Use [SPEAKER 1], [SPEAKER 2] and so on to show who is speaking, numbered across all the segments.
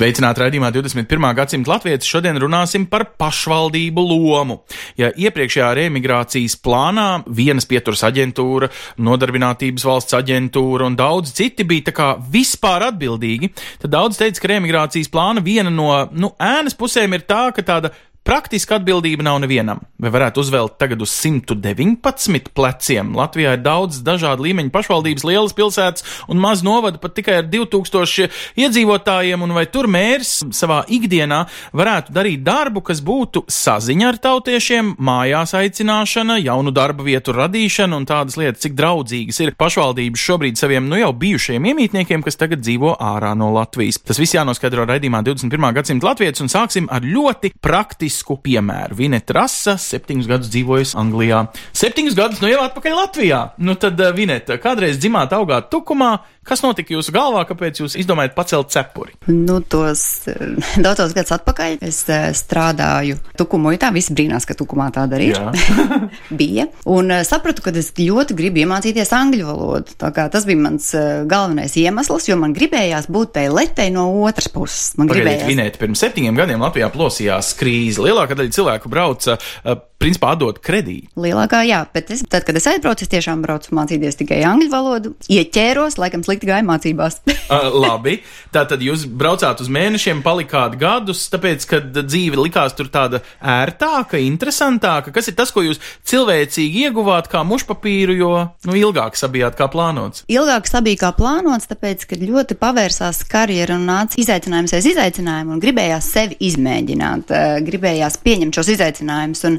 [SPEAKER 1] Sveicināti raidījumā 21. gadsimta latvieši. Šodien runāsim par pašvaldību lomu. Ja iepriekšējā reemigrācijas plānā vienas pieturas aģentūra, nodarbinātības valsts aģentūra un daudz citi bija tā kā vispār atbildīgi, tad daudz teica, ka reemigrācijas plāna viena no nu, ēnas pusēm ir tā, ka tāda Praktiska atbildība nav nevienam. Vai varētu uzvelt tagad uz 119 pleciem? Latvijā ir daudz dažādu līmeņu pašvaldības, lielas pilsētas un maz novada pat tikai ar 2000 iedzīvotājiem, un vai tur mērs savā ikdienā varētu darīt darbu, kas būtu saziņa ar tautiešiem, mājās aicināšana, jaunu darba vietu radīšana un tādas lietas, cik draudzīgas ir pašvaldības šobrīd saviem nu jau bijušajiem iemītniekiem, kas tagad dzīvo ārā no Latvijas. Tas viss jānoskaidro raidījumā 21. gadsimta latviešu, un sāksim ar ļoti praktisku piemēru. Vineta Rasa septiņus gadus dzīvojusi Anglijā. Septiņus gadus nu jau atpakaļ Latvijā. Nu tad, eh, Vineta, kādreiz dzimāt augāt tukumā, kas notika jūsu galvā, kāpēc jūs izdomājat pacelt cepuri?
[SPEAKER 2] Nu, tos eh, daudzos gadus atpakaļ es eh, strādāju Tukumoitā. Visi brīnās, ka Tukumā tāda arī
[SPEAKER 1] Jā.
[SPEAKER 2] bija. Un sapratu, ka es ļoti gribu iemācīties angļu valodu. Tas bija mans galvenais iemesls, jo man gribējās būt tai letei no otras puses. Man
[SPEAKER 1] Pagaidiet,
[SPEAKER 2] gribējās.
[SPEAKER 1] Vinēt, pirms septiņiem gadiem Latvijā plosījās krīze. Lielākā daļa cilvēku brauca, principā, atdot kredītu.
[SPEAKER 2] Lielākā, jā, bet es, tad, kad es aizbraucu, es tiešām braucu mācīties tikai angļu valodu. Ieķēros, laikam slikti gāja mācībās.
[SPEAKER 1] Uh, labi, tātad jūs braucāt uz mēnešiem, palikāt gadus, tāpēc, ka dzīve likās tur tāda ērtāka, interesantāka. Kas ir tas, ko jūs cilvēcīgi ieguvāt kā mušpapīru, jo nu, ilgāk sabijāt kā plānots?
[SPEAKER 2] Ilgāk sabija kā plānots, tāpēc, ka ļoti pavērsās karjera un nāca izaicinājums aiz izaicinājumu un gribējās sevi izmēģināt, eh, gribējās pieņemt šos izaicinājumus. Un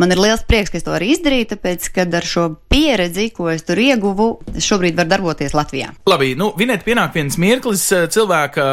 [SPEAKER 2] man ir liels prieks, ka es to arī izdarīju, tāpēc, ka ar šo pieredzi, ko es tur ieguvu, es šobrīd varu darboties Latvijā.
[SPEAKER 1] Labi, nu, vinēt pienāk viens mirklis eh, cilvēka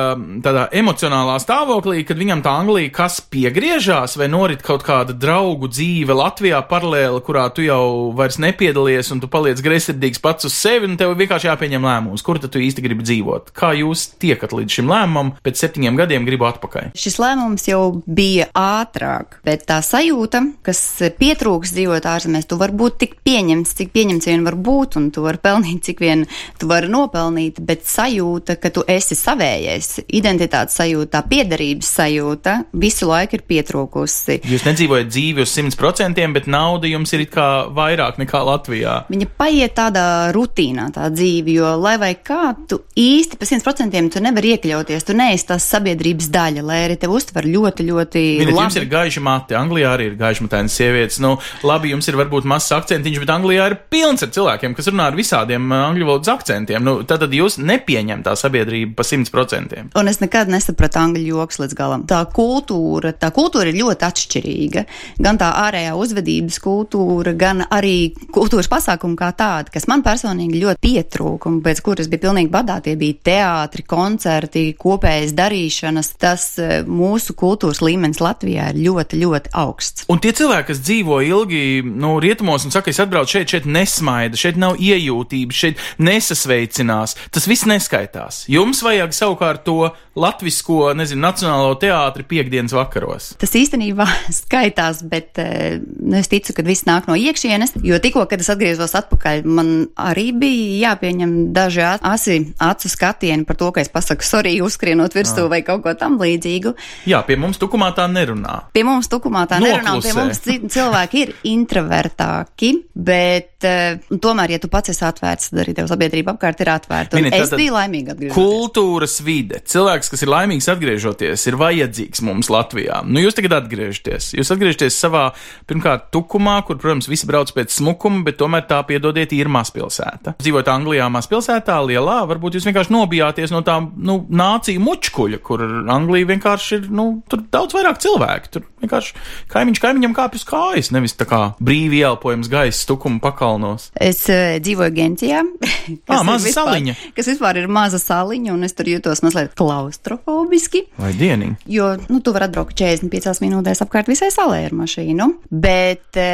[SPEAKER 1] tādā emocionālā stāvoklī, kad viņam tā Anglija kas piegriežās, vai norit kaut kāda draugu dzīve Latvijā paralēli, kurā tu jau vairs nepiedalies un tu paliec greizsirdīgs pats uz sevi, un tev vienkārši jāpieņem lēmums, kur tad tu īsti gribi dzīvot. Kā jūs tiekat līdz šim lēmumam, pēc septiņiem gadiem gribu atpakaļ?
[SPEAKER 2] Šis lēmums jau bija ātrāk, bet tā sajūta, kas pietrūks dzīvot ārzemēs, tu vari būt tik pieņemts, cik pieņemts vien var būt, un tu vari pelnīt, cik vien tu vari nopelnīt, bet sajūta, ka tu esi savējais, identitātes sajūta, piederības sajūta visu laiku ir pietrūkusi.
[SPEAKER 1] Jūs nedzīvojat dzīvi uz 100%, bet nauda jums ir kā vairāk nekā Latvijā.
[SPEAKER 2] Viņa paiet tādā rutīnā, tā dzīve, jo, lai vai kā, tu īsti pa 100% tu nevari iekļauties, tu neesi tās sabiedrības daļa, lai arī tev uztver ļoti, ļoti labi.
[SPEAKER 1] jums ir gaiša mati, Anglijā arī ir gaiša matēnas sievietes. Nu, labi, jums ir varbūt mazs akcentiņš, bet Anglijā ir pilns ar cilvēkiem, kas runā ar visādiem uh, angļu valodas akcentiem. Nu, tad jūs nepieņemat tā sabiedrību pa 100%.
[SPEAKER 2] Un es nekad nesapratu angļu joks līdz galam. Tā kultūra, tā kultūra ir ļoti atšķirīga. Gan tā ārējā uzvedības kultūra, gan arī kultūras pasākumi kā tādi, kas man personīgi ļoti pietrūka un pēc kuras bija pilnīgi badā. Tie bija teātri, koncerti, kopējas darīšanas. Tas eh, mūsu kultūras līmenis Latvijā ir ļoti, ļoti augsts.
[SPEAKER 1] Un tie cilvēki, kas dzīvo ilgi nu, rietumos un saka, es atbraucu šeit, šeit nesmaida, šeit nav iejūtības, šeit nesasveicinās, tas viss neskaitās. Jums vajag savukārt to latvisko, nezinu, nacionālo teātri piekdienas vakaros.
[SPEAKER 2] Tas īstenībā skaitās, bet eh, nu, es ticu, ka viss nāk no iekšienes. Jo tikko, kad es atgriezos atpakaļ, man arī bija jāpieņem daži asi acu skatieni par to, ka es pasaku sorry, uzskrienot virsū
[SPEAKER 1] Ah.
[SPEAKER 2] vai kaut ko tam līdzīgu.
[SPEAKER 1] Jā, pie mums tukumā tā nerunā.
[SPEAKER 2] Pie mums tukumā tā nerunā, un pie
[SPEAKER 1] Noklusē.
[SPEAKER 2] mums cilvēki ir introvertāki, bet uh, tomēr, ja tu pats esi atvērts, tad arī tev sabiedrība apkārt ir atvērta.
[SPEAKER 1] Mini,
[SPEAKER 2] es biju laimīga atgriezties.
[SPEAKER 1] Kultūras vide. Cilvēks, kas ir laimīgs atgriežoties, ir vajadzīgs mums Latvijā. Nu, jūs tagad atgriežaties. Jūs atgriežaties savā, pirmkārt, tukumā, kur, protams, visi brauc pēc smukuma, bet tomēr tā, piedodiet, ir mazpilsēta. Dzīvot Anglijā, mazpilsētā, lielā, varbūt jūs vienkārši nobijāties no tā, nu, nāciju mučkuļa, kur Anglija vienkārši ir, nu, tur daudz vairāk cilvēku. Tur vienkārši kaimiņš kaimiņam kāpj uz kājas, nevis tā kā brīvi ieelpojams gaiss tukuma pakalnos.
[SPEAKER 2] Es uh, dzīvoju Gencijā.
[SPEAKER 1] Ā, maza
[SPEAKER 2] vispār,
[SPEAKER 1] saliņa.
[SPEAKER 2] Kas vispār ir maza saliņa, un es tur jūtos mazliet klaustrofobiski.
[SPEAKER 1] Vai dieniņ?
[SPEAKER 2] Jo, nu, tu vari atbraukt 45 minūtēs apkārt visai salē ar mašīnu. Bet e,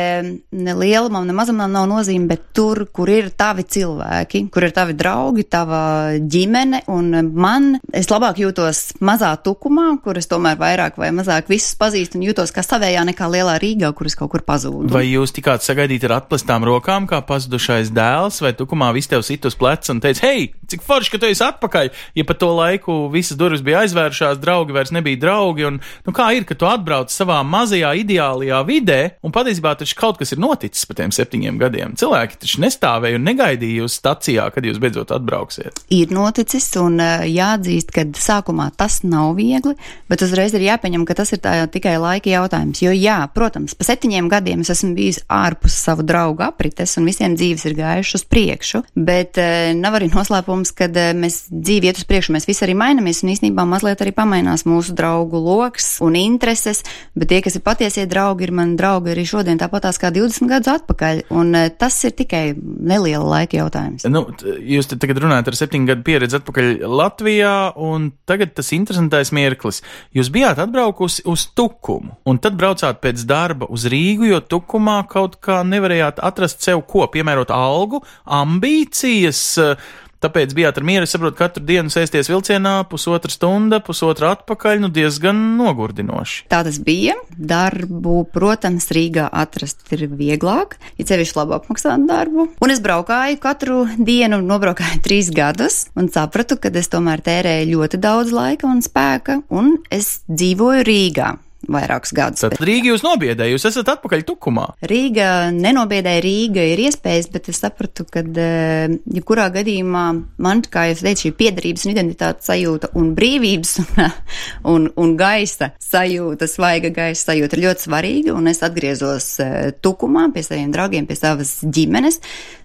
[SPEAKER 2] ne lielumam, ne mazumam nav nozīme, bet tur, kur ir tavi cilvēki, kur ir tavi draugi, tava ģimene, un man, es labāk jūtos mazā tukumā, kur es tomēr vairāk vai mazāk visus pazīstu un jūtos kā savējā nekā lielā Rīgā, kur es kaut kur pazūdu.
[SPEAKER 1] Vai jūs tikāt sagaidīt ar atplestām rokām, kā pazudušais dēls, vai tukumā viss tev sit uz pleca un teica, hei, cik forši, ka tu esi atpakaļ, ja pa to laiku visas durvis bija aizvēršās, draugi vairs nebija draugi, un, nu, kā ir, ka tu atbrauc savā mazajā ideālajā vidē, un patiesībā taču kaut kas ir noticis pa tiem septiņiem gadiem. Cilvēki taču nestāvēja un negaidīja jūs stacijā, kad jūs beidzot atbrauksiet.
[SPEAKER 2] Ir noticis, un uh, jāatzīst, ka sākumā tas nav viegli, bet uzreiz ir jāpieņem, ka tas ir tā, tikai laika jautājums. Jo, jā, protams, pa septiņiem gadiem es esmu bijis ārpus savu draugu aprites, un visiem dzīves ir gājušas uz priekšu, bet uh, nav arī noslēpums, ka uh, mēs dzīvi iet uz priekšu, mēs visi arī mainamies, un īstenībā mazliet arī pamainās mūsu draugu lokus un intereses, bet tie, kas ir patiesie draugi, ir mani draugi arī šodien tāpatās kā 20 gadus atpakaļ, un uh, tas ir tikai neliela laika jautājums.
[SPEAKER 1] Nu, jūs te tagad runājat ar septiņu gadu pieredzi atpakaļ Latvijā, un tagad tas interesantais mirklis. Jūs bijāt atbraukusi uz Tukumu, un tad braucāt pēc darba uz Rīgu, jo Tukumā kaut kā nevarējāt atrast sev ko, piemērot algu, ambīcijas. Tāpēc bijāt ar mieru, saprotu, katru dienu sēsties vilcienā, pusotra stunda, pusotra atpakaļ, nu diezgan nogurdinoši.
[SPEAKER 2] Tā tas bija. Darbu, protams, Rīgā atrast ir vieglāk, ja sevišķi labi apmaksātu darbu. Un es braukāju katru dienu, nobraukāju trīs gadus, un sapratu, ka es tomēr tērēju ļoti daudz laika un spēka, un es dzīvoju Rīgā vairākus gadus.
[SPEAKER 1] Tad Rīga jūs nobiedēja, jūs esat atpakaļ Tukumā.
[SPEAKER 2] Rīga nenobiedēja, Rīga ir iespējas, bet es sapratu, ka, eh, jebkurā gadījumā man, kā jau teicu, šī piedarības un identitātes sajūta un brīvības un, un, un gaisa sajūta, svaiga gaisa sajūta ir ļoti svarīga, un es atgriezos eh, Tukumā pie saviem draugiem, pie savas ģimenes.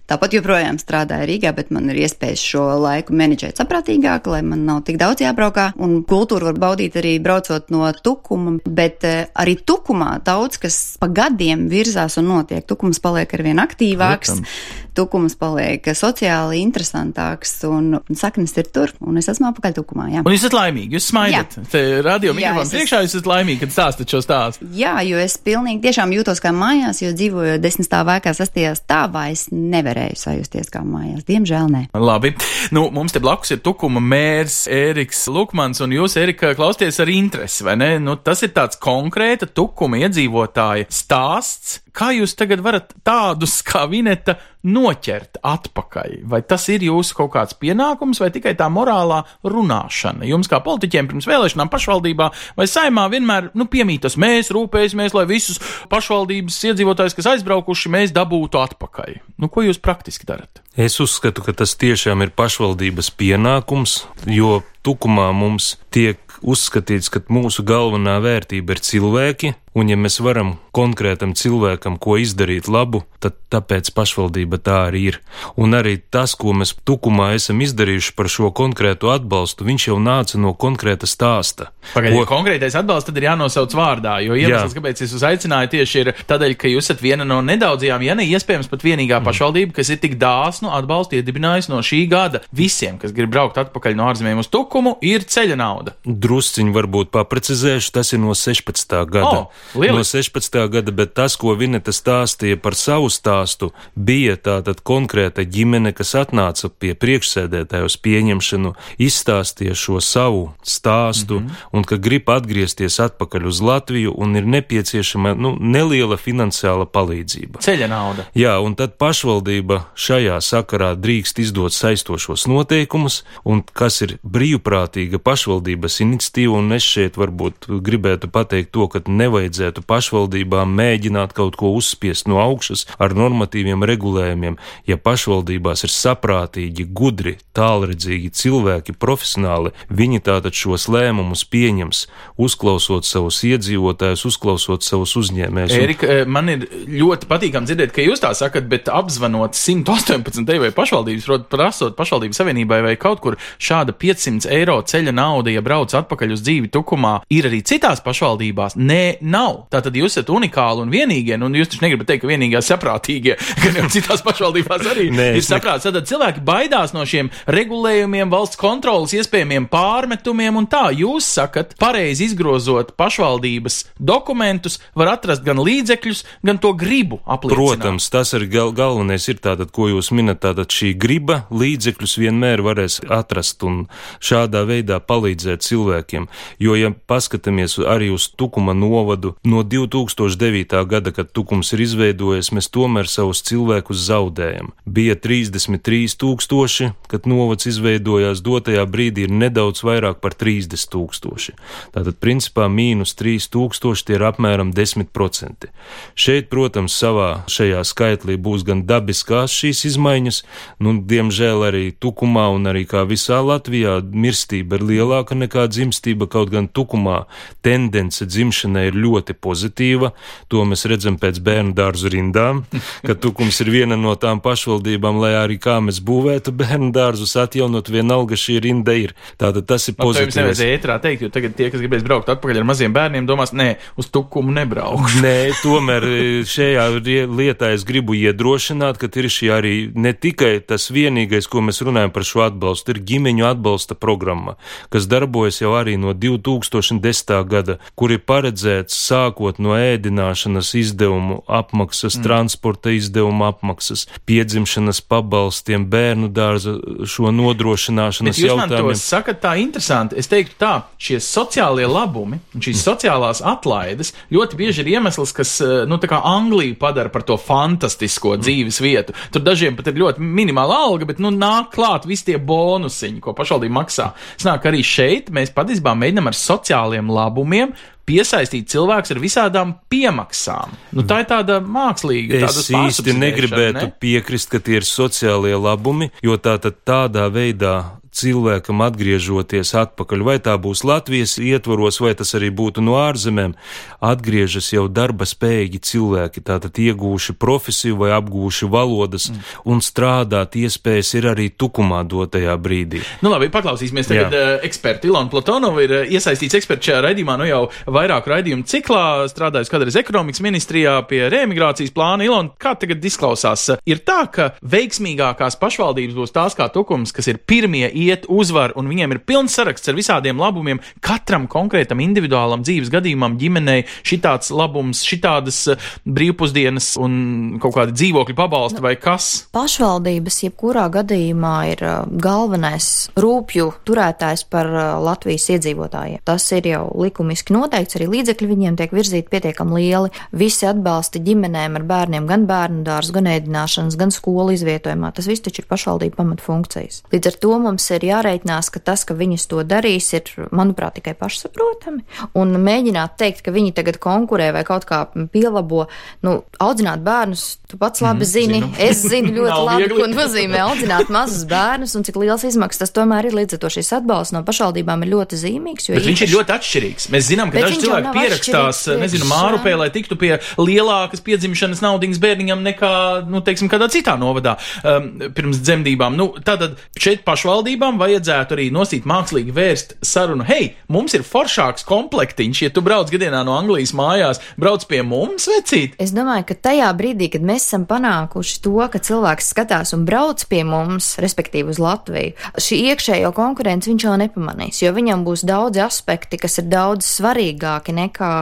[SPEAKER 2] Tāpat joprojām strādāju Rīgā, bet man ir iespējas šo laiku menedžēt saprātīgāk, lai man nav tik daudz jābraukā. Un kultūru var baudīt arī braucot no tukuma, bet eh, arī tukumā daudz kas pa gadiem virzās un notiek. Tukums paliek arvien aktīvāks,
[SPEAKER 1] Protams.
[SPEAKER 2] tukums paliek sociāli interesantāks un saknes ir tur, un es esmu apakaļ tukumā. Jā.
[SPEAKER 1] Un jūs esat laimīgi, jūs smaidat. Te radio mikrofonu
[SPEAKER 2] es
[SPEAKER 1] priekšā jūs esat laimīgi, kad stāstat šo stāstu.
[SPEAKER 2] Jā, jo es pilnīgi tiešām jūtos kā mājās, jo dzīvoju desmit stāvā, kā sastajā stāvā, es nevarēju sajusties kā mājās. Diemžēl nē.
[SPEAKER 1] Labi. Nu, mums te blakus ir tukuma mērs Ēriks Lukmans, un jūs, Erika, klausties ar interesi, vai ne? Nu, tas ir tāds konkrēta tukuma iedzīvotāja stāsts. Kā jūs tagad varat tādus kā Vineta noķert atpakaļ? Vai tas ir jūsu kaut kāds pienākums, vai tikai tā morālā runāšana? Jums, kā politiķiem, pirms vēlēšanām pašvaldībā vai saimā, vienmēr nu, piemītas, mēs rūpēsimies, lai visus pašvaldības iedzīvotājus, kas aizbraukuši, mēs dabūtu atpakaļ. Nu, ko jūs praktiski darat?
[SPEAKER 3] Es uzskatu, ka tas tiešām ir pašvaldības pienākums, jo tukumā mums tiek uzskatīts, ka mūsu galvenā vērtība ir cilvēki, un ja mēs varam konkrētam cilvēkam ko izdarīt labu, tad tāpēc pašvaldība tā arī ir. Un arī tas, ko mēs tukumā esam izdarījuši par šo konkrēto atbalstu, viņš jau nāca no konkrēta stāsta.
[SPEAKER 1] Pagaidiet,
[SPEAKER 3] Ko-
[SPEAKER 1] konkrētais atbalsts tad ir jānosauc vārdā, jo iemesls,
[SPEAKER 3] Jā.
[SPEAKER 1] kāpēc es jūs aicināju, tieši ir tādēļ, ka jūs esat viena no nedaudzajām, ja ne iespējams pat vienīgā pašvaldība, kas ir tik dāsnu atbalstu iedibinājusi no šī gada. Visiem, kas grib braukt atpakaļ no ārzemēm uz tukumu, ir ceļa nauda.
[SPEAKER 3] Drusciņi varbūt paprecizēšu, tas ir no 16. gada.
[SPEAKER 1] O, lieliski.
[SPEAKER 3] no 16. gada, bet tas, ko Vineta stāstīja par savu stāstu, bija tātad konkrēta ģimene, kas atnāca pie priekšsēdētāja uz pieņemšanu, izstāstīja šo savu stāstu, mm. -hmm. un ka grib atgriezties atpakaļ uz Latviju un ir nepieciešama nu, neliela finansiāla palīdzība.
[SPEAKER 1] Ceļa nauda.
[SPEAKER 3] Jā, un tad pašvaldība šajā sakarā drīkst izdot saistošos noteikumus, un kas ir brīvprātīga pašvaldības iniciatīva, un es šeit varbūt gribētu pateikt to, ka nevajadzētu nevajadzētu pašvaldībām mēģināt kaut ko uzspiest no augšas ar normatīviem regulējumiem. Ja pašvaldībās ir saprātīgi, gudri, tālredzīgi cilvēki, profesionāli, viņi tātad šos lēmumus pieņems, uzklausot savus iedzīvotājus, uzklausot savus uzņēmējus.
[SPEAKER 1] Erika, eh, man ir ļoti patīkami dzirdēt, ka jūs tā sakat, bet apzvanot 118 vai pašvaldības, prasot pašvaldības savienībai vai kaut kur šāda 500 eiro ceļa nauda, ja brauc atpakaļ uz dzīvi tukumā, ir arī citās pašvaldībās. Nē, nav. Tātad jūs esat unikāli un vienīgie, nu, un jūs taču negribat teikt, ka vienīgā saprātīgie, gan jau citās pašvaldībās arī
[SPEAKER 3] Nē,
[SPEAKER 1] ir saprāts. Tad cilvēki baidās no šiem regulējumiem, valsts kontrolas, iespējamiem pārmetumiem, un tā jūs sakat, pareizi izgrozot pašvaldības dokumentus, var atrast gan līdzekļus, gan to gribu apliecināt.
[SPEAKER 3] Protams, tas ir gal galvenais, ir tātad, ko jūs minat, tātad šī griba līdzekļus vienmēr varēs atrast un šādā veidā palīdzēt cilvēkiem. Jo, ja paskatāmies arī uz Tukuma novadu, no 2009. gada, kad Tukums ir izveidojies, mēs tomēr savus cilvēkus zaudējam. Bija 33 tūkstoši, kad novads izveidojās, dotajā brīdī ir nedaudz vairāk par 30 tūkstoši. Tātad, principā, mīnus 3 tūkstoši tie ir apmēram 10%. Šeit, protams, savā šajā skaitlī būs gan dabiskās šīs izmaiņas, nu, diemžēl arī tukumā un arī kā visā Latvijā mirstība ir lielāka nekā dzimstība, kaut gan tukumā tendence dzimšanai ir ļoti pozitīva. To mēs redzam pēc bērnu dārzu rindām, ka tukums ir viena no tām pašvaldībām, lai arī kā mēs būvētu bērnu dārzus atjaunot, vienalga šī rinda ir. Tātad tas ir
[SPEAKER 1] jums
[SPEAKER 3] pozitīvs.
[SPEAKER 1] nevajadzēja ētrā teikt, jo tagad tie, kas gribēs braukt atpakaļ ar maziem bērniem, domās, nē, uz tukumu nebraukšu.
[SPEAKER 3] Nē, tomēr e, šajā lietā es gribu iedrošināt, ka ir šī arī ne tikai tas vienīgais, ko mēs runājam par šo atbalstu, ir ģimeņu atbalsta programma, kas darbojas jau arī no 2010. gada, kur ir paredzēts sākot no ēdināšanas izdevumu apmaksas, mm. transporta izdevumu apmaksas, piedzimšanas pabalstiem, bērnu dārza šo nodrošināšanas jautājumiem.
[SPEAKER 1] sakat tā interesanti. Es teiktu tā, šie sociālie labumi un šīs sociālās atlaides ļoti bieži ir iemesls, kas, eh, nu, tā kā Angliju padara par to fantastisko dzīves vietu. Tur dažiem pat ir ļoti minimāla alga, bet, nu, nāk klāt visi tie bonusiņi, ko pašvaldība maksā. Snāk arī šeit mēs patiesībā mēģinam ar sociāliem labumiem piesaistīt cilvēkus ar visādām piemaksām. Nu, tā ir tāda mākslīga. tāda
[SPEAKER 3] Es īsti negribētu
[SPEAKER 1] ne?
[SPEAKER 3] piekrist, ka tie ir sociālie labumi, jo tātad tādā veidā cilvēkam atgriežoties atpakaļ, vai tā būs Latvijas ietvaros, vai tas arī būtu no ārzemēm, atgriežas jau darba spējīgi cilvēki, tātad iegūši profesiju vai apgūši valodas, mm. un strādāt iespējas ir arī tukumā dotajā brīdī.
[SPEAKER 1] Nu, labi, paklausīsimies. Tagad
[SPEAKER 3] Jā.
[SPEAKER 1] uh, eksperti Ilona Platonova ir uh, iesaistīts eksperts šajā raidījumā nu jau vairāku raidījumu ciklā, strādājis kādreiz ekonomikas ministrijā pie reemigrācijas plāna. Ilona, kā tagad izklausās? Ir tā, ka veiksmīgākās pašvaldības būs tās kā tukums, kas ir pirmie iet uzvar, un viņiem ir pilns saraksts ar visādiem labumiem, katram konkrētam individuālam dzīves gadījumam, ģimenei, šitāds labums, šitādas uh, brīvpusdienas un kaut kādi dzīvokļu pabalsti vai kas.
[SPEAKER 4] Pašvaldības jebkurā gadījumā ir uh, galvenais rūpju turētājs par uh, Latvijas iedzīvotājiem. Tas ir jau likumiski noteikts, arī līdzekļi viņiem tiek virzīti pietiekami lieli. Visi atbalsta ģimenēm ar bērniem, gan bērnu dārzu, gan ēdināšanas, gan skolu izvietojumā. Tas viss taču ir pašvaldību pamatfunkcijas. Līdz ar to mums ir jārēķinās, ka tas, ka viņas to darīs, ir, manuprāt, tikai pašsaprotami. Un mēģināt teikt, ka viņi tagad konkurē vai kaut kā pielabo, nu, audzināt bērnus, tu pats labi
[SPEAKER 1] Mhm,
[SPEAKER 4] zini.
[SPEAKER 1] zinu.
[SPEAKER 4] Es zinu ļoti labi, ko nozīmē audzināt mazus bērnus un cik liels izmaksas tas tomēr ir. Līdz ar to šis atbalsts no pašvaldībām ir ļoti zīmīgs.
[SPEAKER 1] Bet viņš ir
[SPEAKER 4] īpaši-
[SPEAKER 1] ļoti atšķirīgs. Mēs zinām, ka daži cilvēki pierakstās, nezinu, mārupē, lai tiktu pie lielākas piedzimšanas naudas bērniņam nekā, nu, teiksim, kādā citā novadā um, pirms dzemdībām. Nu, tātad šeit pašvaldībām vajadzētu arī nosīt mākslīgi vērst sarunu. Hei, mums ir foršāks komplektiņš, ja tu brauc gadienā no Anglijas mājās, brauc pie mums, vecīt.
[SPEAKER 4] Es domāju, ka tajā brīdī, kad mēs esam panākuši to, ka cilvēks skatās un brauc pie mums, respektīvi uz Latviju, šī iekšējo konkurence viņš jau nepamanīs, jo viņam būs daudzi aspekti, kas ir daudz svarīgāki nekā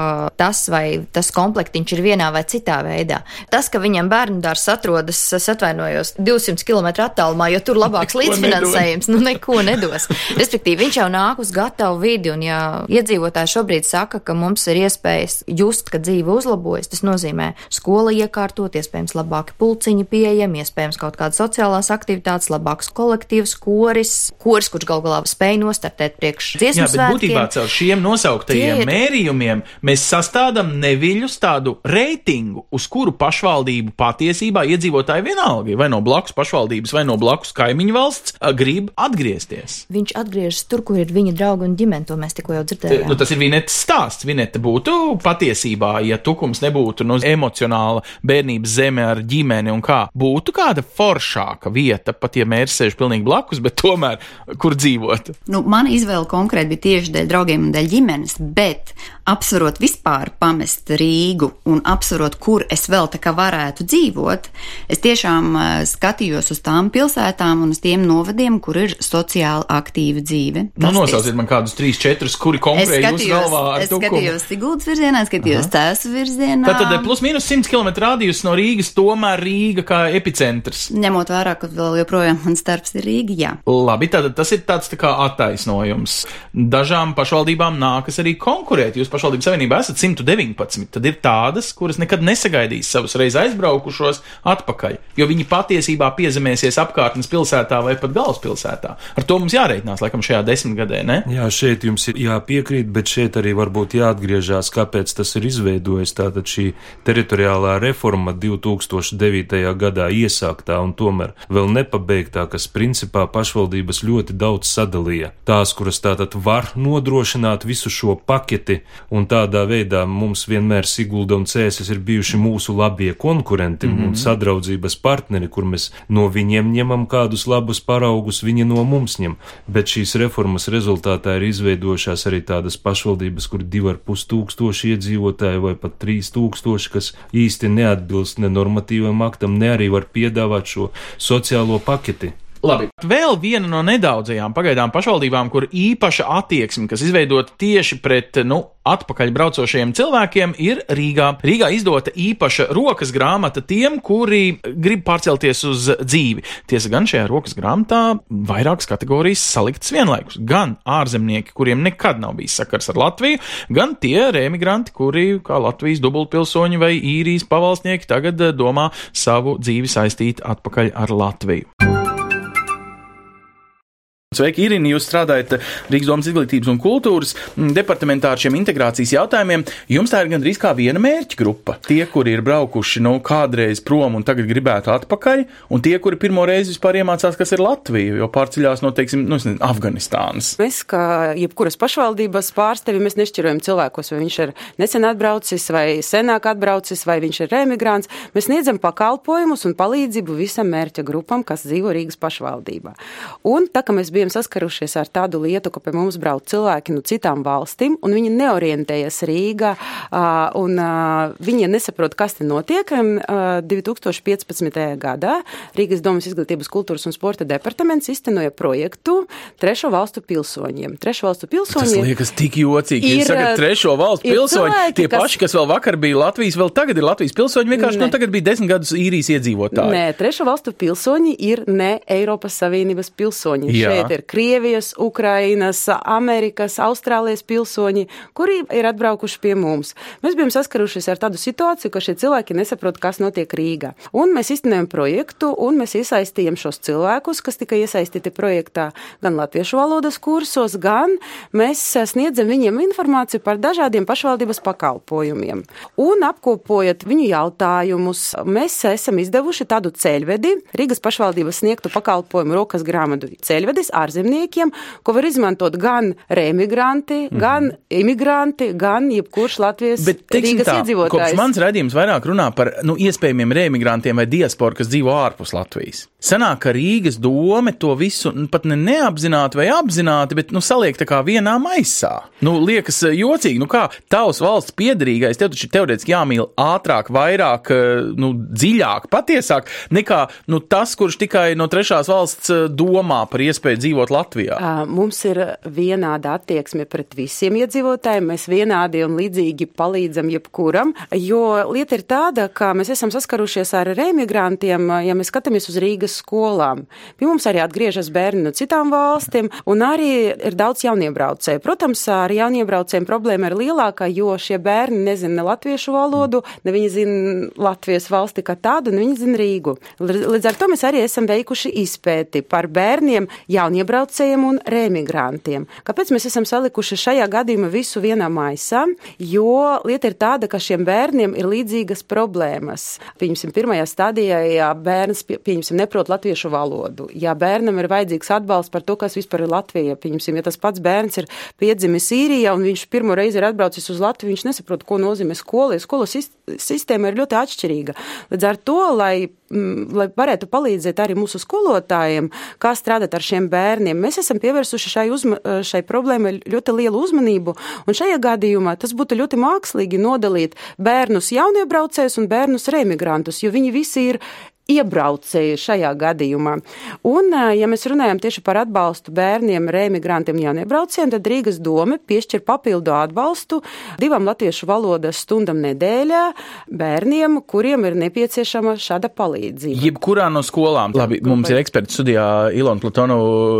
[SPEAKER 4] tas, vai tas komplektiņš ir vienā vai citā veidā. Tas, ka viņam bērnu dārs atrodas, es atvainojos, 200 km attālumā, jo tur labāks līdzfinansējums, nu neko nedos. Respektīvi, viņš jau nāk uz gatavu vidi, un ja iedzīvotāji šobrīd saka, ka mums ir iespējas just, ka dzīve uzlabojas, tas nozīmē skola iekārtot, iespējams labāki pulciņi pieejami, iespējams kaut kādas sociālās aktivitātes, labāks kolektīvs, koris, koris, kurš gal galā spēj nostartēt priekš dziesmu
[SPEAKER 1] Jā, bet
[SPEAKER 4] svētkiem.
[SPEAKER 1] būtībā caur šiem nosauktajiem
[SPEAKER 4] ir-
[SPEAKER 1] mērījumiem mēs sastādām neviļus tādu reitingu, uz kuru pašvaldību patiesībā iedzīvotāji vienalga, vai no blakus pašvaldības, vai no blakus kaimiņu valsts, ā, grib atgriezties.
[SPEAKER 4] Viņš atgriežas tur, kur ir viņa draugi un ģimene, to mēs tikko jau dzirdējām.
[SPEAKER 1] Nu, tas ir Vinetes stāsts. Vineta būtu patiesībā, ja tukums nebūtu no emocionāla bērnības zeme ar ģimeni un kā, būtu kāda foršāka vieta, pat ja mērs sēž pilnīgi blakus, bet tomēr kur dzīvot.
[SPEAKER 2] Nu, mana izvēle konkrēti bija tieši dēļ draugiem un dēļ ģimenes, bet apsverot vispār pamest Rīgu un apsverot, kur es vēl tā kā varētu dzīvot, es tiešām uh, skatījos uz tām pilsētām un uz tiem novadiem, kur ir sociāli aktīva dzīve.
[SPEAKER 1] Nu, nosauciet man kādus trīs, četrus, kuri jūsu
[SPEAKER 2] skatījos,
[SPEAKER 1] galvā ar
[SPEAKER 2] es
[SPEAKER 1] tukumu.
[SPEAKER 2] skatījos Siguldas virzienā, skatījos Tēsu virzienā.
[SPEAKER 1] Tātad eh, plus mīnus 100 km rādījus no Rīgas, tomēr Rīga kā epicentrs.
[SPEAKER 2] Ņemot vērā, ka vēl joprojām mans darbs ir Rīga, jā.
[SPEAKER 1] Labi, tātad tas ir tāds tā kā attaisnojums. Dažām pašvaldībām nākas arī konkurēt. Jūs pašvaldības savienībā esat 119, tad ir tādas, kuras nekad nesagaidīs savus reiz aizbraukušos atpakaļ, jo viņi patiesībā piezemēsies apkārtnes pilsētā vai pat galvaspilsētā. Ar to mums jāreikinās, laikam, šajā desmitgadē, ne?
[SPEAKER 3] Jā, šeit jums ir jāpiekrīt, bet šeit arī varbūt jāatgriežas, kāpēc tas ir izveidojis. Tātad šī teritoriālā reforma 2009. gadā iesāktā un tomēr vēl nepabeigtā, kas principā pašvaldības ļoti daudz sadalīja. Tās, kuras tātad var nodrošināt visu šo paketi, un tādā veidā mums vienmēr Sigulda un Cēsis ir bijuši mūsu labie konkurenti mm -hmm. un sadraudzības partneri, kur mēs no viņiem ņemam kādus labus paraugus, viņi no mums ņem. Bet šīs reformas rezultātā ir izveidojušās arī tādas pašvaldības, kur divi ar pus tūkstoši iedzīvotāji vai pat trīs tūkstoši, kas īsti neatbilst ne normatīvam aktam, ne arī var piedāvāt šo sociālo paketi.
[SPEAKER 1] Labi. Vēl viena no nedaudzajām pagaidām pašvaldībām, kur īpaša attieksme, kas izveidota tieši pret, nu, atpakaļ braucošajiem cilvēkiem, ir Rīgā. Rīgā izdota īpaša rokas grāmata tiem, kuri grib pārcelties uz dzīvi. Tiesa gan šajā rokas grāmatā vairākas kategorijas saliktas vienlaikus. Gan ārzemnieki, kuriem nekad nav bijis sakars ar Latviju, gan tie remigranti, kuri, kā Latvijas dubultpilsoņi vai īrijas pavalsnieki, tagad eh, domā savu dzīvi saistīt atpakaļ ar Latviju. Sveiki, Irina! Jūs strādājat Rīgas domas izglītības un kultūras mm, departamentā ar šiem integrācijas jautājumiem. Jums tā ir gandrīz kā viena mērķa grupa. Tie, kuri ir braukuši nu, kādreiz prom un tagad gribētu atpakaļ, un tie, kuri pirmo reizi vispār iemācās, kas ir Latvija, jo pārceļās no, teiksim, nu, nezinu, Afganistānas.
[SPEAKER 5] Mēs, kā jebkuras pašvaldības pārstāvi, mēs nešķirojam cilvēkos, vai viņš ir nesen atbraucis, vai senāk atbraucis, vai viņš ir emigrants. Mēs sniedzam pakalpojumus un palīdzību visam mērķa grupam, kas dzīvo Rīgas pašvaldībā. Un tā kā mēs bijām saskarušies ar tādu lietu, ka pie mums brauc cilvēki no citām valstīm, un viņi neorientējas Rīgā, un viņi nesaprot, kas te notiek. 2015. gadā Rīgas domas izglītības, kultūras un sporta departaments iztenoja projektu trešo valstu pilsoņiem. Trešo valstu pilsoņi.
[SPEAKER 1] Tas liekas tik jocīgi.
[SPEAKER 5] Ir,
[SPEAKER 1] Jūs sakat, trešo valstu pilsoņi,
[SPEAKER 5] cilvēki,
[SPEAKER 1] tie
[SPEAKER 5] kas-
[SPEAKER 1] paši, kas vēl vakar bija Latvijas, vēl tagad ir Latvijas pilsoņi, vienkārši, nu,
[SPEAKER 5] Ne.
[SPEAKER 1] tagad bija desmit gadus īrijas iedzīvotāji.
[SPEAKER 5] Nē, trešo valstu pilsoņi ir ne Eiropas Savienības pilsoņi.
[SPEAKER 1] Jā.
[SPEAKER 5] Šeit ir Krievijas, Ukrainas, Amerikas, Austrālijas pilsoņi, kuri ir atbraukuši pie mums. Mēs bijām saskarušies ar tādu situāciju, ka šie cilvēki nesaprot, kas notiek Rīgā. Un mēs iztenojam projektu, un mēs iesaistījām šos cilvēkus, kas tika iesaistīti projektā gan latviešu valodas kursos, gan mēs sniedzam viņiem informāciju par dažādiem pašvaldības pakalpojumiem. Un apkopojot viņu jautājumus, mēs esam izdevuši tādu ceļvedi, Rīgas pašvaldības sniegtu pakalpojumu rokas grāmatu ceļvedis ārzemniekiem, ko var izmantot gan remigranti, mm. gan imigranti, gan jebkurš Latvijas
[SPEAKER 1] Bet,
[SPEAKER 5] Rīgas
[SPEAKER 1] tā, kopš
[SPEAKER 5] iedzīvotājs.
[SPEAKER 1] mans redzījums vairāk runā par nu, iespējamiem remigrantiem vai diasporu, kas dzīvo ārpus Latvijas. Sanāk, ka Rīgas dome to visu nu, pat ne neapzināti vai apzināti, bet nu, saliek tā kā vienā maisā. Nu, liekas eh, jocīgi, nu kā tavs valsts piedarīgais, tev taču teorētiski jāmīl ātrāk, vairāk, eh, nu, dziļāk, patiesāk, nekā nu, tas, kurš tikai no trešās valsts eh, domā par iespēju dzīvot dzīvot Latvijā?
[SPEAKER 5] Mums ir vienāda attieksme pret visiem iedzīvotājiem. Mēs vienādi un līdzīgi palīdzam jebkuram, jo lieta ir tāda, ka mēs esam saskarušies ar remigrantiem, ja mēs skatāmies uz Rīgas skolām. Pie mums arī atgriežas bērni no citām valstīm, un arī ir daudz jauniebraucēju. Protams, ar jauniebraucējiem problēma ir lielākā, jo šie bērni nezina ne latviešu valodu, ne viņi zina Latvijas valsti kā tādu, ne viņi zina Rīgu. Līdz ar to mēs arī esam veikuši izpēti par bērniem, jauniebraucējiem un remigrantiem. Kāpēc mēs esam salikuši šajā gadījumā visu vienā maisā? Jo lieta ir tāda, ka šiem bērniem ir līdzīgas problēmas. Pieņemsim, pirmajā stadijā, ja bērns, pieņemsim, neprot latviešu valodu, ja bērnam ir vajadzīgs atbalsts par to, kas vispār ir Latvija, pieņemsim, ja tas pats bērns ir piedzimis Sīrijā un viņš pirmo reizi ir atbraucis uz Latviju, viņš nesaprot, ko nozīmē skola, jo skolas sistēma ir ļoti atšķirīga. Līdz ar to, lai lai varētu palīdzēt arī mūsu skolotājiem, kā strādāt ar šiem bērniem. Mēs esam pievērsuši šai, uzma, šai problēmai ļoti lielu uzmanību, un šajā gadījumā tas būtu ļoti mākslīgi nodalīt bērnus jauniebraucējus un bērnus remigrantus, jo viņi visi ir iebraucēji šajā gadījumā. Un, ja mēs runājam tieši par atbalstu bērniem, remigrantiem, jauniebraucējiem, tad Rīgas doma piešķir papildu atbalstu divām latviešu valodas stundam nedēļā bērniem, kuriem ir nepieciešama šāda palīdzība.
[SPEAKER 1] Jebkurā no skolām. Labi, mums ir eksperts studijā Ilona Platonu.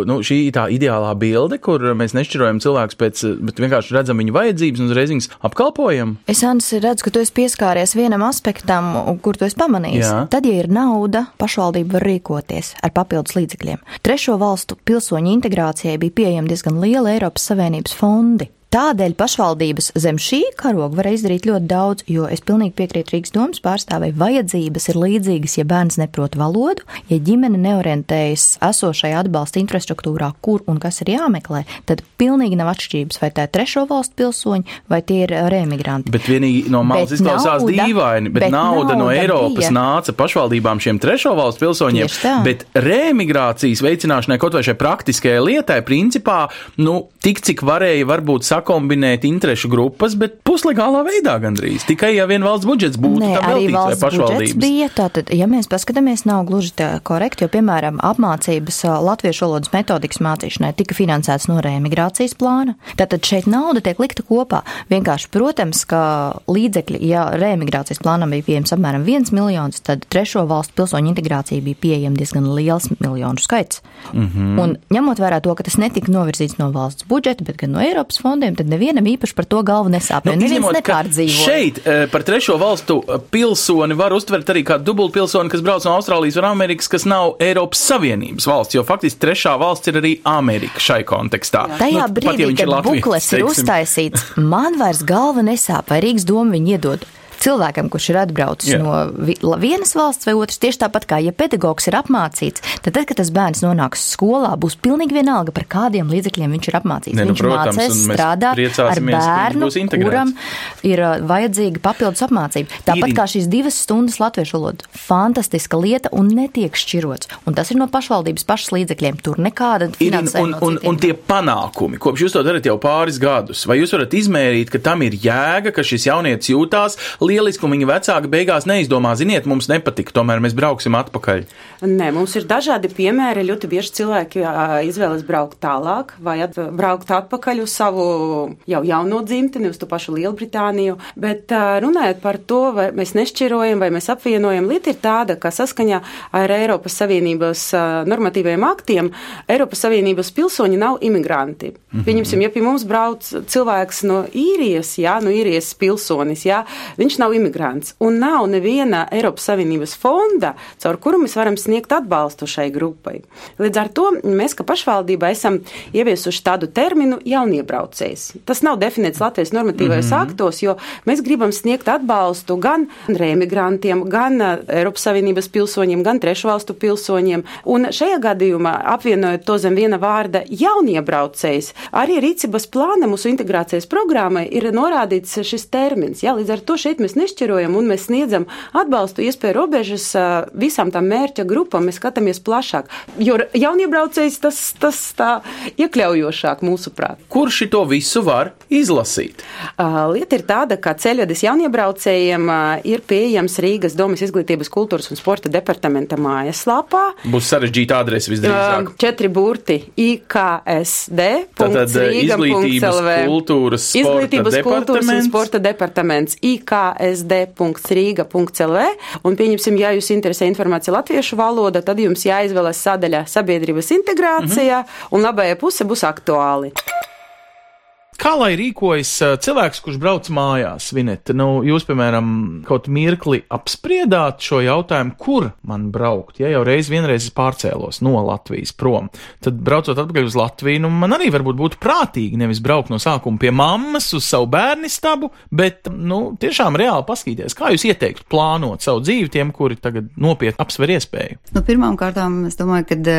[SPEAKER 1] Nu, šī ir tā ideālā bilde, kur mēs nešķirojam cilvēkus pēc, bet vienkārši redzam viņu vajadzības un uzreiz viņus apkalpojam.
[SPEAKER 4] Es, Ans, redzu, ka tu esi pieskāries vienam aspektam, kur tu esi pamanījis. Jā. Tad, ja ir nav nauda pašvaldība var rīkoties ar papildus līdzekļiem. Trešo valstu pilsoņu integrācijai bija pieejama diezgan liela Eiropas Savienības fondi. Tādēļ pašvaldības zem šī karoga var izdarīt ļoti daudz, jo es pilnīgi piekrītu Rīgas domas pārstāvei. Vajadzības ir līdzīgas, ja bērns neprot valodu, ja ģimene neorientējas esošajā atbalsta infrastruktūrā, kur un kas ir jāmeklē, tad pilnīgi nav atšķirības, vai tā ir trešo valstu pilsoņi vai tie ir remigranti.
[SPEAKER 1] Bet vienīgi no malas izklausās dīvaini, bet, bet nauda, nauda no Eiropas bija. nāca pašvaldībām šiem trešo valstu pilsoņiem, bet remigrācijas veicināšanai kaut vai šai praktiskajai lietai, principā, nu, tik cik varēja varbūt sakombinēt interešu grupas, bet puslegālā veidā gandrīz. Tikai ja vien valsts budžets būtu Nē, tam veltīts vai pašvaldības.
[SPEAKER 4] Bija, tātad, ja mēs paskatāmies, nav gluži tā korekti, jo, piemēram, apmācības latviešu valodas metodikas mācīšanai tika finansēts no reemigrācijas plāna. Tātad šeit nauda tiek likta kopā. Vienkārši, protams, ka līdzekļi, ja reemigrācijas plānam bija pieejams apmēram 1 miljons, tad trešo valstu pilsoņu integrācija bija pieejama diezgan liels miljonu skaits. Mm -hmm. Un ņemot vērā to, ka tas netika novirzīts no valsts budžeta, bet gan no Eiropas fondiem, fondiem, tad nevienam īpaši par to galvu nesāp. Nu, neviens nepārdzīvo.
[SPEAKER 1] Šeit eh, par trešo valstu eh, pilsoni var uztvert arī kā dubultpilsoni, kas brauc no Austrālijas vai Amerikas, kas nav Eiropas Savienības valsts, jo faktiski trešā valsts ir arī Amerika šai kontekstā.
[SPEAKER 4] Jā. Tajā nu, brīdī, pat, ja kad Latvijas, buklets teiksim. ir uztaisīts, man vairs galva nesāp, vai Rīgas doma viņu iedod cilvēkam, kurš ir atbraucis Jā. no vienas valsts vai otras, tieši tāpat kā ja pedagogs ir apmācīts, tad, tad kad tas bērns nonāks skolā, būs pilnīgi vienalga, par kādiem līdzekļiem viņš ir apmācīts. Ne, nu, viņš protams, mācēs strādāt ar bērnu, kuram ir uh, vajadzīga papildus apmācība. Tāpat Irina. kā šīs divas stundas latviešu valoda. Fantastiska lieta un netiek šķirots. Un tas ir no pašvaldības pašas līdzekļiem. Tur nekāda
[SPEAKER 1] finansējuma. Un, un, un, un tie panākumi, kopš jūs to darat jau pāris gadus, vai jūs varat izmērīt, ka tam ir jēga, ka šis jaunietis jūtās lieliski, un viņa vecāki beigās neizdomā, ziniet, mums nepatika, tomēr mēs brauksim atpakaļ.
[SPEAKER 5] Nē, mums ir dažādi piemēri. Ļoti bieži cilvēki izvēlas braukt tālāk vai at, braukt atpakaļ uz savu jau jauno dzimteni, uz to pašu Lielbritāniju. Bet runājot par to, vai mēs nešķirojam vai mēs apvienojam, lieta ir tāda, ka saskaņā ar Eiropas Savienības normatīviem aktiem Eiropas Savienības pilsoņi nav imigranti. Mm -hmm. Pieņemsim, ja pie mums brauc cilvēks no īrijas, jā, no īrijas pilsonis, jā, viņš viņš nav imigrants. Un nav neviena Eiropas Savienības fonda, caur kuru mēs varam sniegt atbalstu šai grupai. Līdz ar to mēs, kā pašvaldība, esam ieviesuši tādu terminu jauniebraucējs. Tas nav definēts Latvijas normatīvajos mm -hmm. aktos, jo mēs gribam sniegt atbalstu gan remigrantiem, gan uh, Eiropas Savienības pilsoņiem, gan trešu valstu pilsoņiem. Un šajā gadījumā, apvienojot to zem viena vārda jauniebraucējs, arī rīcības plāna mūsu integrācijas programmai ir norādīts šis termins. Jā, līdz ar to šeit mēs nešķirojam un mēs sniedzam atbalstu iespēju robežas visām tām mērķa grupām. Mēs skatāmies plašāk, jo jauniebraucējs tas, tas tā iekļaujošāk mūsuprāt.
[SPEAKER 1] Kurš to visu var izlasīt?
[SPEAKER 5] Uh, lieta ir tāda, ka ceļvedis jauniebraucējiem uh, ir pieejams Rīgas domas izglītības, kultūras un sporta departamenta mājaslapā.
[SPEAKER 1] Būs sarežģīta adrese visdrīzāk.
[SPEAKER 5] Uh, četri burti IKSD.
[SPEAKER 1] Tātad izglītības, kultūras,
[SPEAKER 5] izglītības, kultūras un sporta departaments IKSD.Rīga.CLV. Un pieņemsim, ja jūs interesē informācija latviešu valoda, tad jums jāizvēlas sadaļa sabiedrības integrācija, mm -hmm. un labējā puse būs aktuāli.
[SPEAKER 1] Kā lai rīkojas cilvēks, kurš brauc mājās, Vineta? Nu, jūs, piemēram, kaut mirkli apspriedāt šo jautājumu, kur man braukt. Ja jau reiz vienreiz pārcēlos no Latvijas prom, tad braucot atpakaļ uz Latviju, nu, man arī varbūt būtu prātīgi nevis braukt no sākuma pie mammas uz savu bērnu stabu, bet, nu, tiešām reāli paskatīties, kā jūs ieteiktu plānot savu dzīvi tiem, kuri tagad nopietni apsver iespēju.
[SPEAKER 2] Nu, Pirmām kārtām, es domāju, ka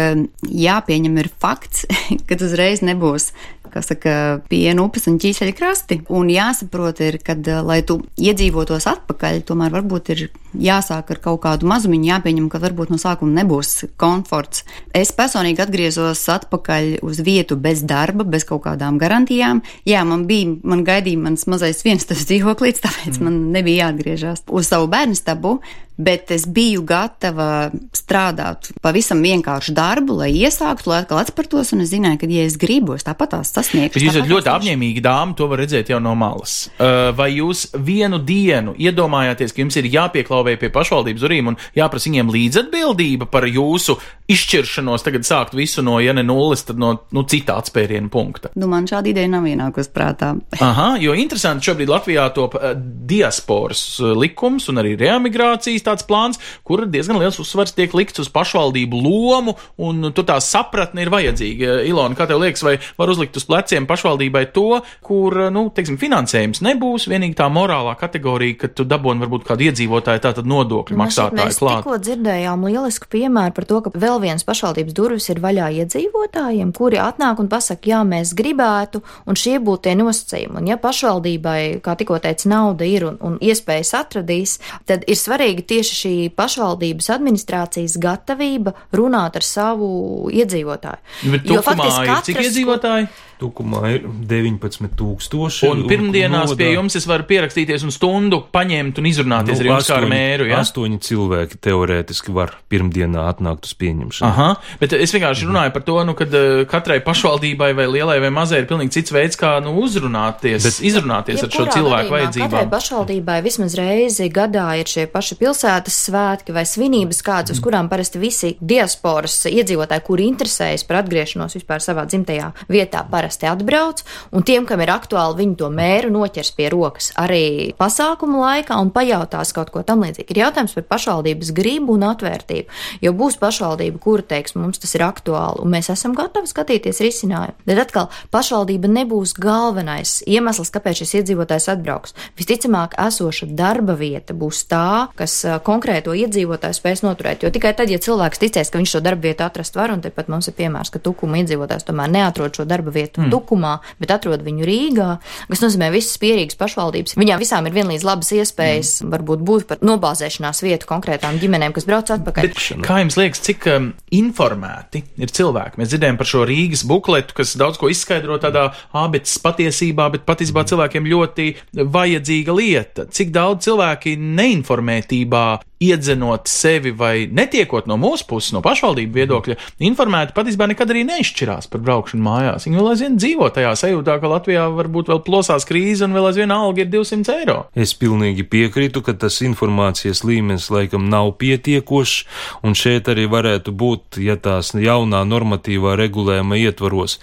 [SPEAKER 2] jāpieņem ir fakts, ka uzreiz nebūs kā saka, piena upes un ķīseļa krasti. Un jāsaprot, ir, ka, eh, lai tu iedzīvotos atpakaļ, tomēr varbūt ir jāsāk ar kaut kādu mazumiņu, jāpieņem, ka varbūt no sākuma nebūs komforts. Es personīgi atgriezos atpakaļ uz vietu bez darba, bez kaut kādām garantijām. Jā, man bija, man gaidīja mans mazais vienstabs dzīvoklīts, tāpēc mm. man nebija jāatgriežas uz savu bērnu stabu, bet es biju gatava strādāt pavisam vienkāršu darbu, lai iesāktu, lai atkal atspērtos, un es zināju, ka, ja es gribu, es tāpat tās sasniegšu.
[SPEAKER 1] Jūs esat ļoti apņēmīgi dāma, to var redzēt jau no malas. Uh, vai jūs vienu dienu iedomājāties, ka jums ir jāpieklauvē pie pašvaldības durvīm un jāprasa viņiem līdzatbildība par jūsu izšķiršanos, tagad sākt visu no, ja ne nulles, tad no nu, cita atspēriena punkta?
[SPEAKER 2] Nu, man šāda ideja nav ienākusi prātā.
[SPEAKER 1] Aha, jo interesanti šobrīd Latvijā top uh, diasporas uh, likums un arī reemigrācijas tāds plāns, kur diezgan liels uzsvars tiek likts uz pašvaldību lomu, un tur tā sapratne ir vajadzīga. Ilona, kā tev liekas, vai var uzlikt uz pleciem pašvaldībai to, kur, nu, teiksim, finansējums nebūs, vienīgi tā morālā kategorija, ka tu dabūni varbūt kādu iedzīvotāju tātad nodokļu maksātāju
[SPEAKER 4] mēs klāt. Mēs tikko dzirdējām lielisku piemēru par to, ka vēl viens pašvaldības durvis ir vaļā iedzīvotājiem, kuri atnāk un pasaka, jā, mēs gribētu, un šie būtu tie nosacījumi. Un ja pašvaldībai, kā tikko teica, nauda ir un, un iespējas atradīs, tad ir svarīgi tie tieši šī pašvaldības administrācijas gatavība runāt ar savu iedzīvotāju.
[SPEAKER 1] Bet jo faktiski katrs, cik iedzīvotāji?
[SPEAKER 3] Tukumā ir 19,000.
[SPEAKER 1] Un pirmdienās nodā. pie jums es varu pierakstīties un stundu paņemt un izrunāties nu, ar jums astoņi, kā ar mēru. Ja?
[SPEAKER 3] Astoņi cilvēki teorētiski var pirmdienā atnākt uz pieņemšanu.
[SPEAKER 1] Aha, bet es vienkārši mhm. runāju par to, nu, ka uh, katrai pašvaldībai vai lielai vai mazai ir pilnīgi cits veids, kā nu, uzrunāties, bet, izrunāties ar šo cilvēku vajadzībām.
[SPEAKER 4] Katrai pašvaldībai vismaz reizi gadā ir šie paši pilsētas svētki vai svinības kāds, uz mhm. kurām parasti visi diasporas iedzīvotāji, kuri interesējas par atgriešanos vispār savā dzimtajā vietā, parasti parasti atbrauc, un tiem, kam ir aktuāli, viņi to mēru noķers pie rokas arī pasākumu laikā un pajautās kaut ko tam līdzīgu. Ir jautājums par pašvaldības gribu un atvērtību, jo būs pašvaldība, kura teiks, mums tas ir aktuāli, un mēs esam gatavi skatīties risinājumu. Bet atkal, pašvaldība nebūs galvenais iemesls, kāpēc šis iedzīvotājs atbrauks. Visticamāk, esoša darba vieta būs tā, kas konkrēto iedzīvotāju spēs noturēt, jo tikai tad, ja cilvēks ticēs, ka viņš šo darba vietu atrast var, un tepat mums ir piemērs, ka tukuma iedzīvotājs tomēr neatrod šo darba vietu mm. Tukumā, bet atrod viņu Rīgā, kas nozīmē visas pierīgas pašvaldības. Viņām visām ir vienlīdz labas iespējas mm. varbūt būt par nobāzēšanās vietu konkrētām ģimenēm, kas brauc atpakaļ.
[SPEAKER 1] Bet, kā jums liekas, cik um, informēti ir cilvēki? Mēs dzirdējām par šo Rīgas bukletu, kas daudz ko izskaidro tādā ābeces patiesībā, bet patiesībā cilvēkiem ļoti vajadzīga lieta. Cik daudz cilvēki neinformētībā iedzenot sevi vai netiekot no mūsu puses, no pašvaldību viedokļa, informēti patiesībā nekad arī neizšķirās par braukšanu mājās. Viņi vēl aizvien dzīvo tajā sajūtā, ka Latvijā varbūt vēl plosās krīze un vēl aizvien alga ir 200 eiro.
[SPEAKER 3] Es pilnīgi piekrītu, ka tas informācijas līmenis laikam nav pietiekošs, un šeit arī varētu būt, ja tās jaunā normatīvā regulējuma ietvaros,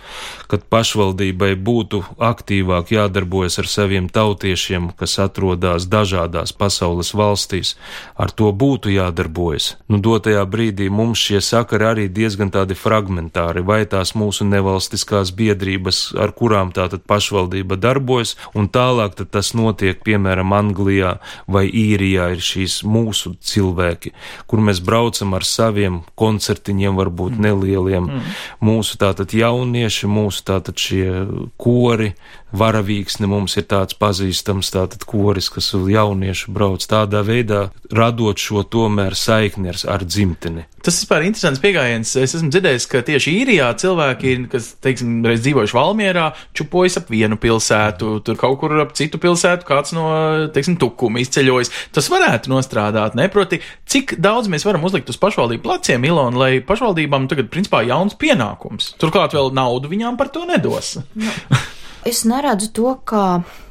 [SPEAKER 3] kad pašvaldībai būtu aktīvāk jādarbojas ar saviem tautiešiem, kas atrodas dažādās pasaules valstīs. Ar to to būtu jādarbojas. Nu, dotajā brīdī mums šie sakari arī diezgan tādi fragmentāri, vai tās mūsu nevalstiskās biedrības, ar kurām tātad pašvaldība darbojas, un tālāk tas notiek, piemēram, Anglijā vai Īrijā ir šīs mūsu cilvēki, kur mēs braucam ar saviem koncertiņiem, varbūt mm. nelieliem, mm. mūsu tātad jaunieši, mūsu tātad šie kori, varavīksne mums ir tāds pazīstams, tātad koris, kas jaunieši brauc tādā veidā, radot veidot šo tomēr saikni ar, dzimteni.
[SPEAKER 1] Tas vispār ir interesants pieejams. Es esmu dzirdējis, ka tieši īrijā cilvēki, kas, teiksim, reiz dzīvojuši Valmierā, čupojas ap vienu pilsētu, tur kaut kur ap citu pilsētu, kāds no, teiksim, tukuma izceļojas. Tas varētu nostrādāt, ne? Proti, cik daudz mēs varam uzlikt uz pašvaldību pleciem, Ilona, lai pašvaldībām tagad, principā, jauns pienākums. Turklāt vēl naudu viņām par to nedos.
[SPEAKER 4] No. Es neredzu to kā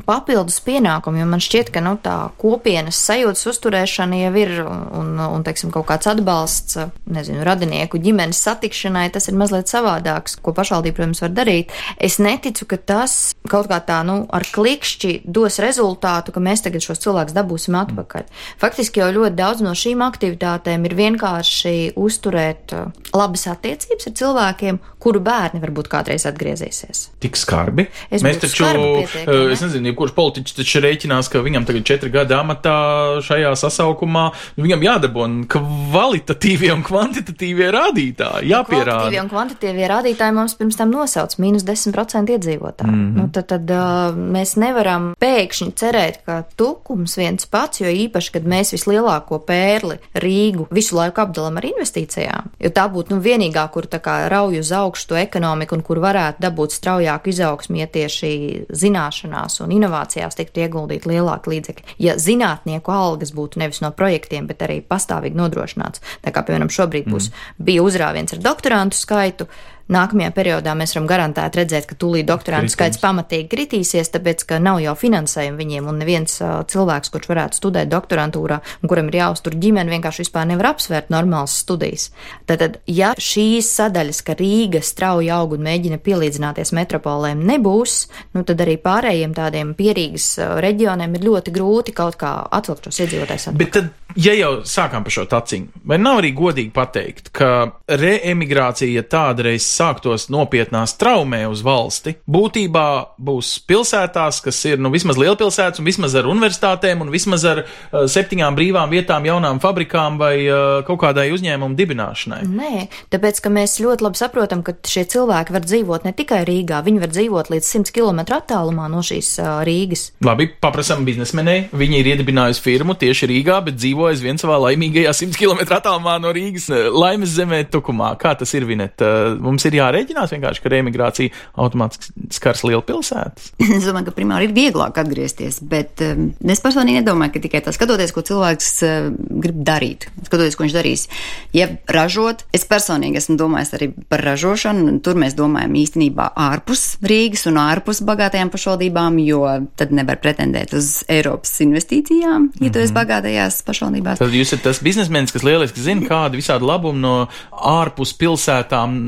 [SPEAKER 4] papildus pienākumu, jo man šķiet, ka nu, tā kopienas sajūtas uzturēšana jau ir un, un teiksim, kaut kāds atbalsts, nezinu, radinieku ģimenes satikšanai, tas ir mazliet savādāks, ko pašvaldība, protams, var darīt. Es neticu, ka tas kaut kā tā, nu, ar klikšķi dos rezultātu, ka mēs tagad šos cilvēkus dabūsim atpakaļ. Faktiski jau ļoti daudz no šīm aktivitātēm ir vienkārši uzturēt uh, labas attiecības ar cilvēkiem, kuru bērni varbūt kādreiz atgriezīsies.
[SPEAKER 1] Tik skarbi.
[SPEAKER 4] Es
[SPEAKER 1] Mēs taču, eh,
[SPEAKER 4] pietiekami.
[SPEAKER 1] es nezinu, jebkurš politiķis taču rēķinās, ka viņam tagad četri gadi amatā šajā sasaukumā, viņam jādabūna kvalitatīvie un kvantitatīvie rādītāji, jāpierāda.
[SPEAKER 4] Kvalitatīvie un kvantitīvie rādītāji mums pirms tam nosauc mīnus 10% iedzīvotāju. Mm -hmm. nu, tad tad uh, mēs nevaram pēkšņi cerēt, ka tukums viens pats, jo īpaši, kad mēs vislielāko pērli Rīgu visu laiku apdalam ar investīcijām, jo tā būtu nu, vienīgā, kur tā kā rauj uz augšu to ekonomiku un kur varētu dabūt straujāku izaugsmu, ja tieši zināšanās un inovācijās tiktu ieguldīt lielāki līdzekļi. Ja zinātnieku algas būtu nevis no projektiem, bet arī pastāvīgi nodrošināts, tā kā piemēram šobrīd būs, bija uzrāviens ar doktorantu skaitu, Nākamajā periodā mēs varam garantēt redzēt, ka tūlīt doktorantu skaits pamatīgi kritīsies, tāpēc, ka nav jau finansējuma viņiem, un neviens uh, cilvēks, kurš varētu studēt doktorantūrā, un kuram ir jāuztur ģimene, vienkārši vispār nevar apsvērt normālas studijas. Tātad, ja šīs sadaļas, ka Rīga strauji aug un mēģina pielīdzināties metropolēm, nebūs, nu tad arī pārējiem tādiem pierīgas reģioniem ir ļoti grūti kaut kā atvilkt šos iedzīvotājus.
[SPEAKER 1] Bet tad, ja jau sākām par šo taciņu, vai nav arī godīgi pateikt, ka reemigrācija, ja tāda reiz sāktos nopietnās traumē uz valsti, būtībā būs pilsētās, kas ir nu, vismaz lielpilsētas, un vismaz ar universitātēm, un vismaz ar uh, septiņām brīvām vietām, jaunām fabrikām vai uh, kaut kādai uzņēmumu dibināšanai.
[SPEAKER 4] Nē, tāpēc, ka mēs ļoti labi saprotam, ka šie cilvēki var dzīvot ne tikai Rīgā, viņi var dzīvot līdz 100 km attālumā no šīs uh, Rīgas.
[SPEAKER 1] Labi, paprasam biznesmenei. Viņi ir iedibinājusi firmu tieši Rīgā, bet dzīvo aizvien savā laimīgajā 100 km attālumā no Rīgas eh, laimes zemē, tukumā. Kā tas ir, Vinet? Eh, Mums ir jārēķinās vienkārši, ka reemigrācija automātiski skars lielpilsētas.
[SPEAKER 2] Es domāju, ka primāri ir vieglāk atgriezties, bet um, es personīgi nedomāju, ka tikai tas skatoties, ko cilvēks uh, grib darīt, skatoties, ko viņš darīs. Ja ražot, es personīgi esmu domājis arī par ražošanu, tur mēs domājam īstenībā ārpus Rīgas un ārpus bagātajām pašvaldībām, jo tad nevar pretendēt uz Eiropas investīcijām, ja tu esi bagātajās pašvaldībās.
[SPEAKER 1] Tad jūs esat tas biznesmenis, kas lieliski zina, kāda visādi labuma no ārpus pilsētām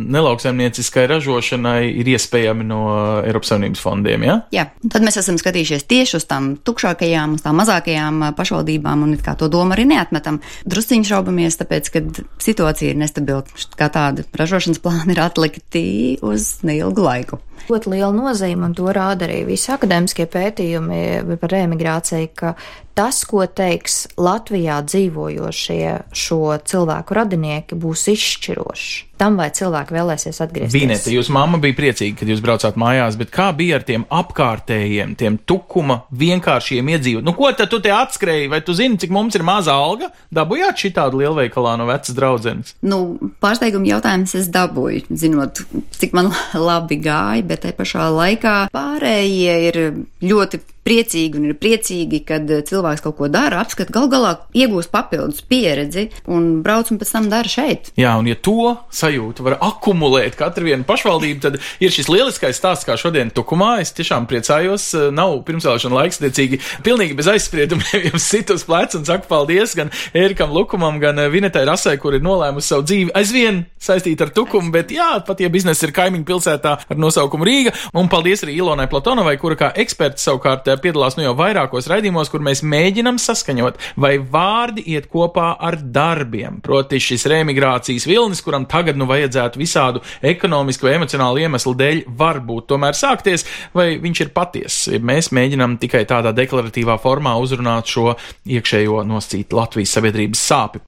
[SPEAKER 1] nelauksaimnieciskai ražošanai ir iespējami no Eiropas Savienības fondiem. Ja?
[SPEAKER 2] Jā, un tad mēs esam skatījušies tieši uz tām tukšākajām, uz tām mazākajām pašvaldībām, un to domu arī neatmetam. Drusciņš šaubamies, tāpēc, ka situācija ir nestabila, kā tāda ražošanas plāni ir atlikti uz neilgu laiku.
[SPEAKER 4] Ļoti liela nozīme, un to rāda arī visi akadēmiskie pētījumi par emigrāciju, ka tas, ko teiks Latvijā dzīvojošie šo cilvēku radinieki, būs izšķirošs. Tam vai cilvēki vēlēsies atgriezties.
[SPEAKER 1] Vineta, jūsu mamma bija priecīga, kad jūs braucāt mājās, bet kā bija ar tiem apkārtējiem, tiem tukuma vienkāršiem iedzīvotājiem? Nu, ko tad tu te atskrēji, vai tu zini, cik mums ir maza alga? Dabūjāt šī tādu lielveikalā no vecas draudzenes?
[SPEAKER 2] Nu, pārsteiguma jautājums es dabūju, zinot, cik man labi gāja, bet te pašā laikā pārējie ir ļoti priecīgi un ir priecīgi, kad cilvēks kaut ko dara, apskat, gal galā iegūst papildus pieredzi un brauc un pēc tam dara šeit.
[SPEAKER 1] Jā, un ja to sajūtu var akumulēt katru vienu pašvaldību, tad ir šis lieliskais stāsts, kā šodien tukumā. Es tiešām priecājos, nav pirmsvēlēšana laiks, tiecīgi pilnīgi bez aizspriedumiem jums sit uz pleca un saku paldies gan Ērikam Lukumam, gan Vinetai Rasai, kur ir nolēmusi savu dzīvi aizvien saistīt ar tukumu, bet jā, pat ja biznesa ir kaimiņu pilsētā ar nosaukumu Rīga, un paldies arī Ilonai Platonovai, kura kā eksperts savukārt piedalās nu jau vairākos raidījumos, kur mēs mēģinam saskaņot, vai vārdi iet kopā ar darbiem. Proti šis reemigrācijas vilnis, kuram tagad nu vajadzētu visādu ekonomisku vai emocionālu iemeslu dēļ varbūt tomēr sākties, vai viņš ir patiess. Mēs mēģinam tikai tādā deklaratīvā formā uzrunāt šo iekšējo noscīt Latvijas sabiedrības sāpi.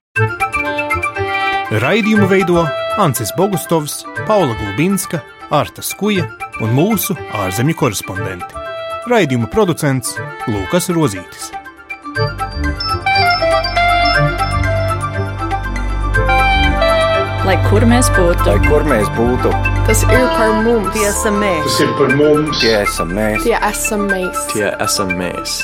[SPEAKER 6] Raidījumu veido Ancis Bogustovs, Paula Gulbinska, Arta Skuja un mūsu ārzemju korespondenti. Raidījuma producents Lukas Rozītis.
[SPEAKER 7] Lai kur mēs būtu,
[SPEAKER 8] lai kur mēs būtu,
[SPEAKER 9] tas ir par mums,
[SPEAKER 10] tie esam mēs,
[SPEAKER 11] tas ir par mums, tie esam mēs,
[SPEAKER 8] tie esam mēs.
[SPEAKER 9] Tie esam mēs.
[SPEAKER 12] Tie esam mēs.